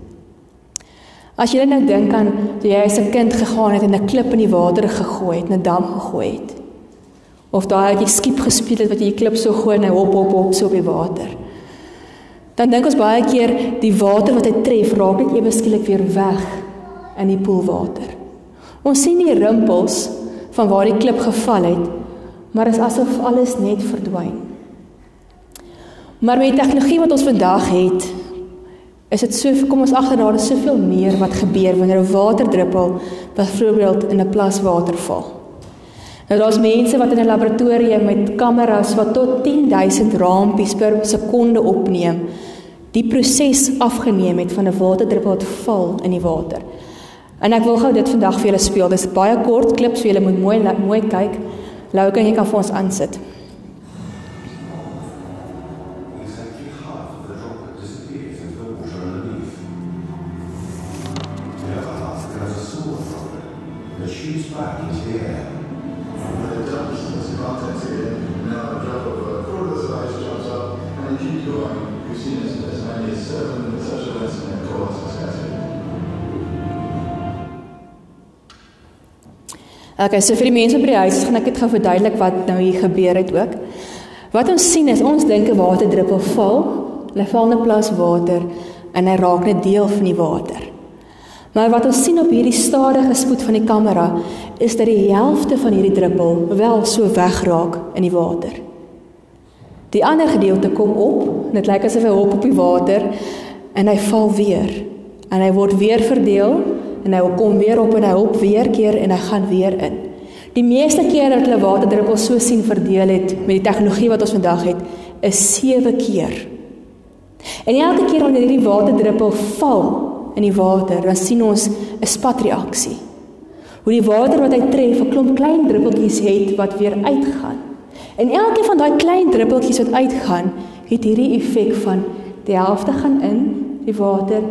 As jy nou dink aan toe jy as 'n kind gegaan het en 'n klip in die water gegooi het, 'n dam gegooi het. Of daai jy skiep gespeel het wat jy die klip so gooi en hy hop hop hop so op die water. Dan dink ons baie keer die water wat hy tref raak net ewe skielik weer weg in die poelwater. Ons sien die rimpels van waar die klip geval het, maar is asof alles net verdwyn. Maar met die tegnologie wat ons vandag het, is dit so kom ons agter daar is soveel meer wat gebeur wanneer 'n waterdruppel byvoorbeeld in 'n plas water val. Nou daar's mense wat in 'n laboratorium met kameras wat tot 10000 raampies per sekonde opneem, die proses afgeneem het van 'n waterdruppel wat val in die water. En ek wil gou dit vandag vir julle speel. Dis baie kort klip, so julle moet mooi mooi kyk. Lou kan jy kan vir ons aansit. Okay, so vir die mense by die huis gaan ek dit gou verduidelik wat nou hier gebeur het ook. Wat ons sien is ons dink 'n waterdruppel val, hy val in 'n plas water en hy raak net deel van die water. Maar wat ons sien op hierdie stadige spoed van die kamera is dat die helfte van hierdie druppel wel so wegraak in die water. Die ander gedeelte kom op, dit lyk asof hy hop op die water en hy val weer en hy word weer verdeel en hy kom weer op en hy hop weer keer en hy gaan weer in. Die meeste kere dat hulle waterdruppels so sien verdeel het met die tegnologie wat ons vandag het, is 7 keer. En elke keer wanneer hierdie waterdruppel val in die water, dan sien ons 'n spatreaksie. Hoe die water wat hy tref, 'n klomp klein druppeltjies het wat weer uitgaan. En elke van daai klein druppeltjies wat uitgaan, het hierdie effek van Die helfte gaan in die water,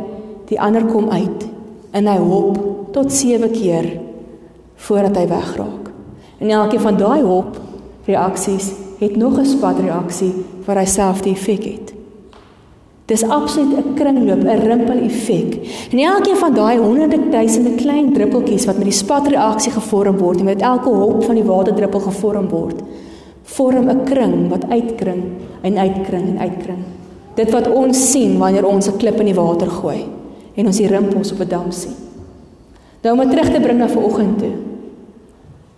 die ander kom uit en hy hop tot 7 keer voordat hy wegraak. En elkeen van daai hop reaksies het nog 'n spatreaksie waar hy self die effek het. Dis absoluut 'n kringloop, 'n rimpel effek. En elkeen van daai honderde duisende klein druppeltjies wat met die spatreaksie gevorm word en met elke hop van die waterdruppel gevorm word, vorm 'n kring wat uitkring en uitkring en uitkring. Dit wat ons sien wanneer ons 'n klip in die water gooi en ons die rimpels op 'n dam sien. Nou om terug te bring na vanoggend toe.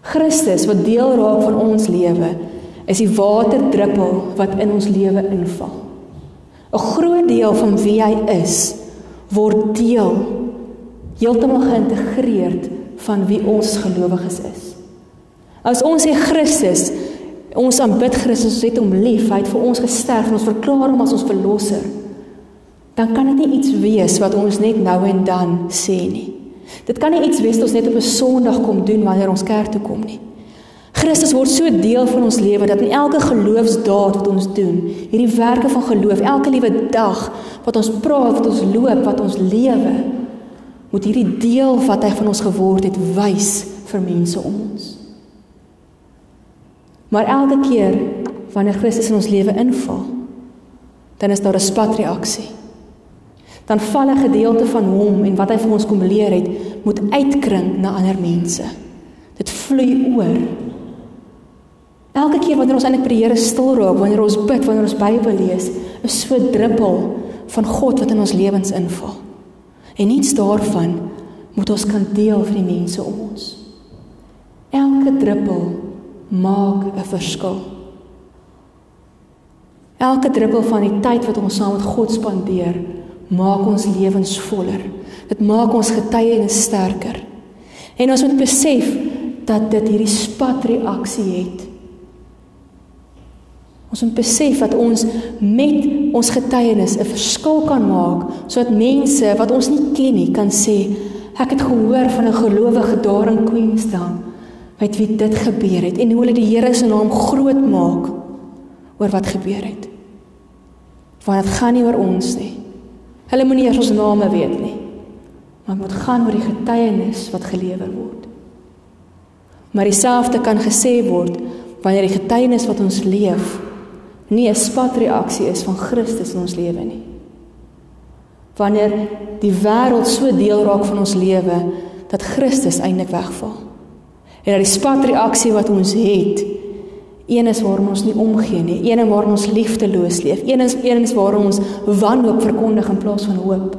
Christus wat deel raak van ons lewe, is die waterdruppel wat in ons lewe inval. 'n Groot deel van wie hy is word deel heeltemal geïntegreerd van wie ons gelowiges is. As ons sê Christus Ons aanbid Christus, ons het hom lief, hy het vir ons gesterf en ons verklaar hom as ons verlosser. Dan kan dit nie iets wees wat ons net nou en dan sê nie. Dit kan nie iets wees wat ons net op 'n Sondag kom doen wanneer ons kerk toe kom nie. Christus word so deel van ons lewe dat in elke geloofsdaad wat ons doen, hierdie werke van geloof, elke liewe dag wat ons praat, wat ons loop, wat ons lewe, moet hierdie deel wat hy van ons geword het wys vir mense om ons. Maar elke keer wanneer Christus in ons lewe inval, dan is daar 'n spatreaksie. Dan val 'n gedeelte van hom en wat hy vir ons kom leer het, moet uitkring na ander mense. Dit vloei oor. Elke keer wanneer ons eintlik by die Here stil raak, wanneer ons bid, wanneer ons Bybel lees, is so 'n druppel van God wat in ons lewens inval. En niets daarvan moet ons kan deel vir die mense om ons. Elke druppel maak 'n verskil. Elke druppel van die tyd wat ons saam met God spandeer, maak ons lewens voller. Dit maak ons getuienis sterker. En ons moet besef dat dit hierdie spatreaksie het. Ons moet besef dat ons met ons getuienis 'n verskil kan maak sodat mense wat ons nie ken nie kan sê ek het gehoor van 'n gelowige daar in Queenstown met wie dit gebeur het en hoe hulle die Here se naam groot maak oor wat gebeur het. Want dit gaan nie oor ons nie. Hulle moenie eers ons name weet nie. Maar moet gaan oor die getuienis wat gelewer word. Maar dieselfde kan gesê word wanneer die getuienis wat ons leef nie 'n spatreaksie is van Christus in ons lewe nie. Wanneer die wêreld so deel raak van ons lewe dat Christus eintlik wegval en dat die spatreaksie wat ons het een is waarom ons nie omgee nie. Een is waarom ons liefdeloos leef. Een is een is waarom ons wanhoop verkondig in plaas van hoop.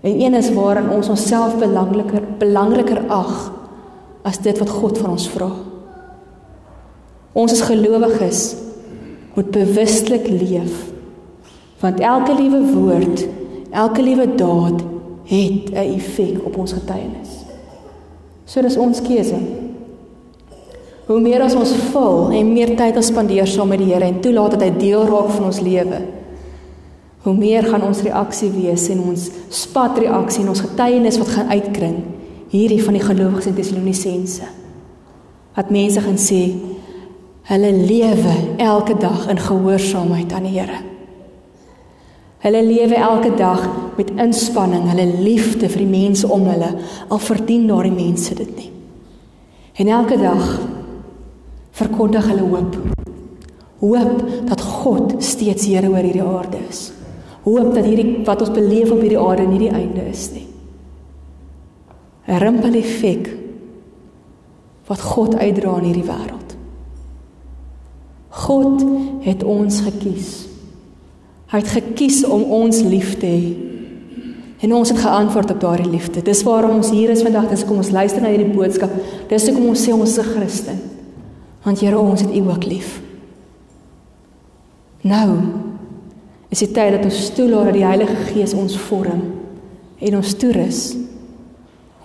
En een is waarin ons onsself belangriker belangriker ag as dit wat God van ons vra. Ons as gelowiges moet bewustelik leef want elke liewe woord elke liewe daad het 'n effek op ons getuienis. So dis ons keuse. Hoe meer as ons vul en meer tyd ons spandeer saam met die Here en toelaat dat hy deel raak van ons lewe, hoe meer gaan ons reaksie wees en ons spat reaksie en ons getuienis wat gaan uitkring hierdie van die gelowiges in Tessalonisense. Wat mense gaan sê hulle lewe elke dag in gehoorsaamheid aan die Here. Hulle lewe elke dag met inspanning, hulle liefde vir die mense om hulle, al verdien daardie mense dit nie. En elke dag verkondig hulle hoop. Hoop dat God steeds Here oor hierdie aarde is. Hoop dat hierdie wat ons beleef op hierdie aarde nie die einde is nie. 'n Rimpel effek wat God uitdra in hierdie wêreld. God het ons gekies Hy het gekies om ons lief te hê. En ons het geantwoord op daardie liefde. Dis waarom ons hier is vandag. Dis kom ons luister na hierdie boodskap. Dis hoekom ons sê ons is 'n Christen. Want Here, ons het U ook lief. Nou is dit tyd dat ons toelaat dat die Heilige Gees ons vorm en ons toerus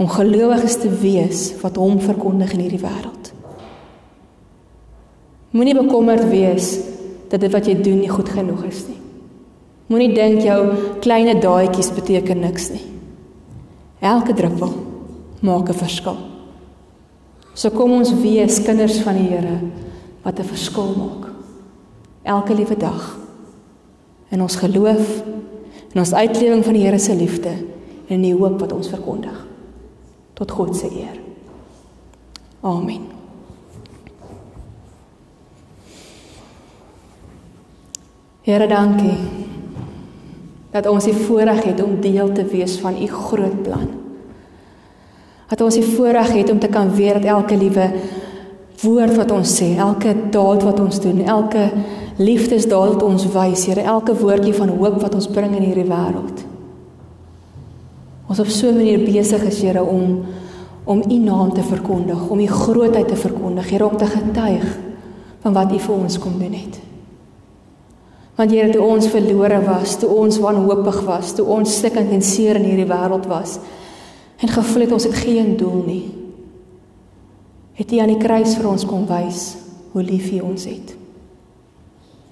om gelowiges te wees wat hom verkondig in hierdie wêreld. Moenie bekommerd wees dat dit wat jy doen nie goed genoeg is nie. Moenie dink jou klein daadjies beteken niks nie. Elke druppel maak 'n verskil. So kom ons wees kinders van die Here wat 'n verskil maak. Elke liewe dag in ons geloof, in ons uitlewing van die Here se liefde en in die hoop wat ons verkondig. Tot God se eer. Amen. Here, dankie dat ons die voorreg het om deel te wees van u groot plan. Dat ons die voorreg het om te kan weet dat elke liewe woord wat ons sê, elke daad wat ons doen, elke liefdesdaad wat ons wys, Here, elke woordjie van hoop wat ons bring in hierdie wêreld. Ons op so 'n manier besig is, Here, om om u naam te verkondig, om u grootheid te verkondig, Here, om te getuig van wat u vir ons kom doen het. Want Here, toe ons verlore was, toe ons wanhoopig was, toe ons stikkend en seer in hierdie wêreld was en gevoel het ons het geen doel nie, het U aan die kruis vir ons kom wys hoe lief U ons het.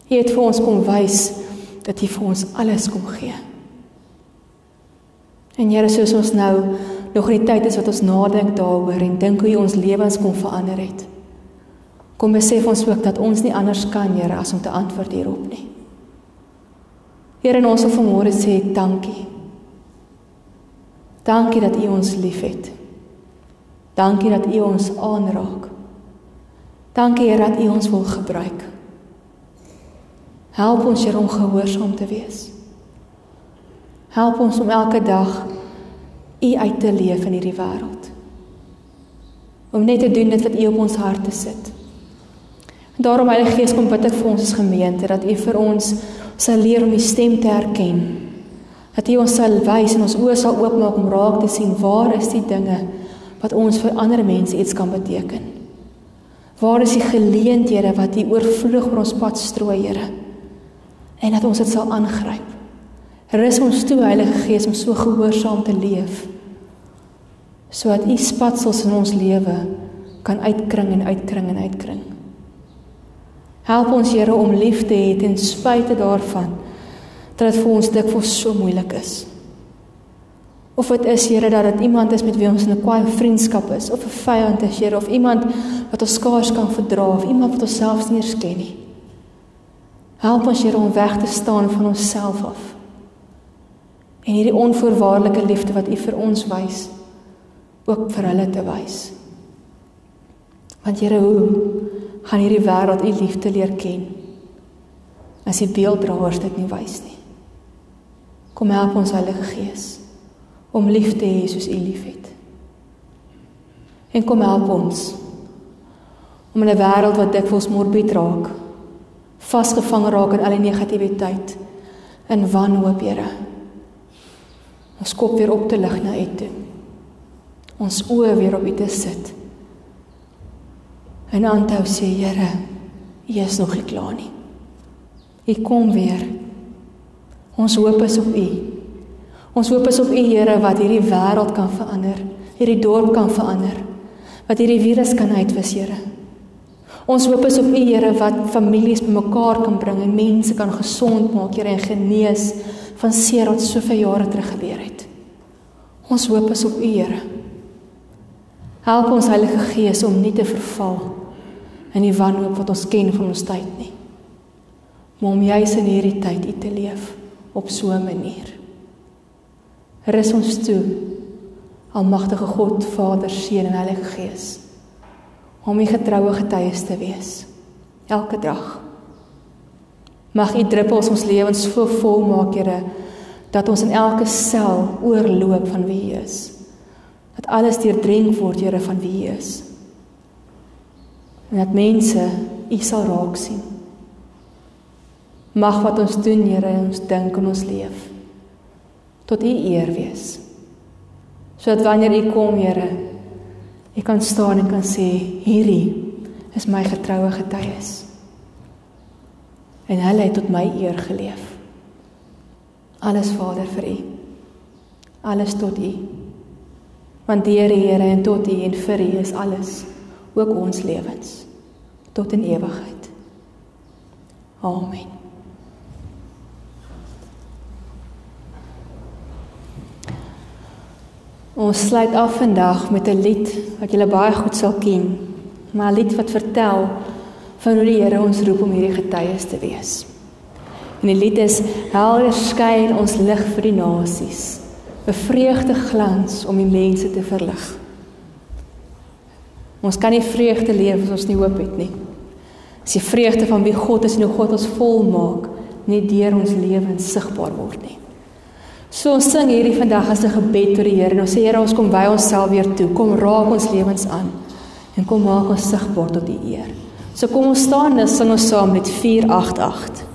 U het vir ons kom wys dat U vir ons alles kom gee. En Here, soos ons nou nog in die tyd is wat ons nadink daaroor en dink hoe U ons lewens kom verander het. Kom besef ons ook dat ons nie anders kan, Here, as om te antwoord hierop nie. Here ons wil vanmôre sê dankie. Dankie dat U ons liefhet. Dankie dat U ons aanraak. Dankie Here dat U ons wil gebruik. Help ons Here om gehoorsaam te wees. Help ons om elke dag U uit te leef in hierdie wêreld. Om net te doen dit wat U op ons harte sit. En daarom Heilige Gees kom bid ek vir ons gemeente dat U vir ons sal leer om die stem te herken. Dat U ons sal wys en ons oë sal oopmaak om raak te sien waar is die dinge wat ons vir ander mense iets kan beteken. Waar is die geleenthede wat U oorvloeg oor ons pad strooi, Here? En dat ons dit sal aangryp. Rus ons toe, Heilige Gees, om so gehoorsaam te leef. Sodat U spatsels in ons lewe kan uitkring en uitkring en uitkring. Help ons Here om lief te hê ten spyte daarvan dat dit vir ons dikwels so moeilik is. Of dit is Here dat dit iemand is met wie ons in 'n kwaai vriendskap is of 'n vyand is Here of iemand wat ons skaars kan verdra of iemand wat ons selfs nie eens ken nie. Help ons Here om weg te staan van onsself af. En hierdie onvoorwaardelike liefde wat U vir ons wys ook vir hulle te wys. Want Here, hoe gaan hierdie wêreld u liefde leer ken. As die beelddraers dit nie wys nie. Kom help ons Heilige Gees om lief te hê soos u liefhet. En kom help ons om in 'n wêreld wat dikwels morbid raak, vasgevang raak in al die negativiteit en wanhoop, Here. Ons kop weer op te lig na U toe. Ons oë weer op U te sit En aanhou sê Here, U is nog nie klaar nie. U kom weer. Ons hoop is op U. Ons hoop is op U Here wat hierdie wêreld kan verander, hierdie dorp kan verander, wat hierdie virus kan uitwis, Here. Ons hoop is op U Here wat families bymekaar kan bring en mense kan gesond maak, Here, en genees van seer wat soveel jare terug gebeur het. Ons hoop is op U Here. Help ons Heilige Gees om nie te verval in die wanhoop wat ons ken van ons tyd nie. Maar om juis in hierdie tyd u te leef op so 'n manier. Rus ons toe, Almagtige God, Vader, Seun en Heilige Gees, om u getroue getuies te wees elke dag. Mag u druppels ons lewens so vol maak, Here, dat ons in elke sel oorloop van wie u is. Dat alles deurdrink word, Here, van wie u is en dat mense U sal raak sien. Mag wat ons doen, Here, ons dink en ons leef tot U eer wees. Sodat wanneer U kom, Here, U kan staan en kan sê, hierdie is my getroue getuies. En hulle het tot my eer geleef. Alles Vader vir U. Alles tot U. Want die Here en tot U en vir U is alles ook ons lewens tot in ewigheid. Amen. Ons sluit af vandag met 'n lied wat julle baie goed sal ken, maar 'n lied wat vertel van hoe die Here ons roep om hierdie getuies te wees. En die lied is helder skyn ons lig vir die nasies. 'n Vreugde glans om die mense te verlig. Ons kan nie vreugde leef as ons nie hoop het nie. As die vreugde van wie God is en hoe God ons volmaak nie deur ons lewens sigbaar word nie. So ons sing hierdie vandag as 'n gebed tot die Here en ons sê Here ons kom wy onsself weer toe. Kom raak ons lewens aan en kom maak ons sigbaar tot U eer. So kom ons staan en sing ons saam met 488.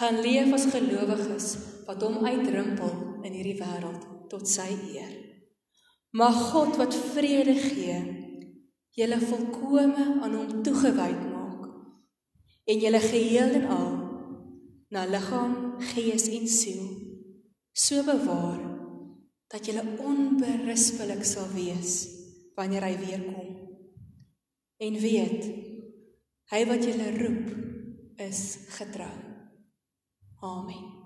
Gaan leef as gelowiges wat hom uitrimpel in hierdie wêreld tot sy eer. Mag God wat vrede gee, julle volkome aan hom toegewyd maak en julle geheel en al na liggaam, gees en siel so bewaar dat jy onberispelik sal wees wanneer hy weer kom. En weet, hy wat julle roep is getrou. Amen.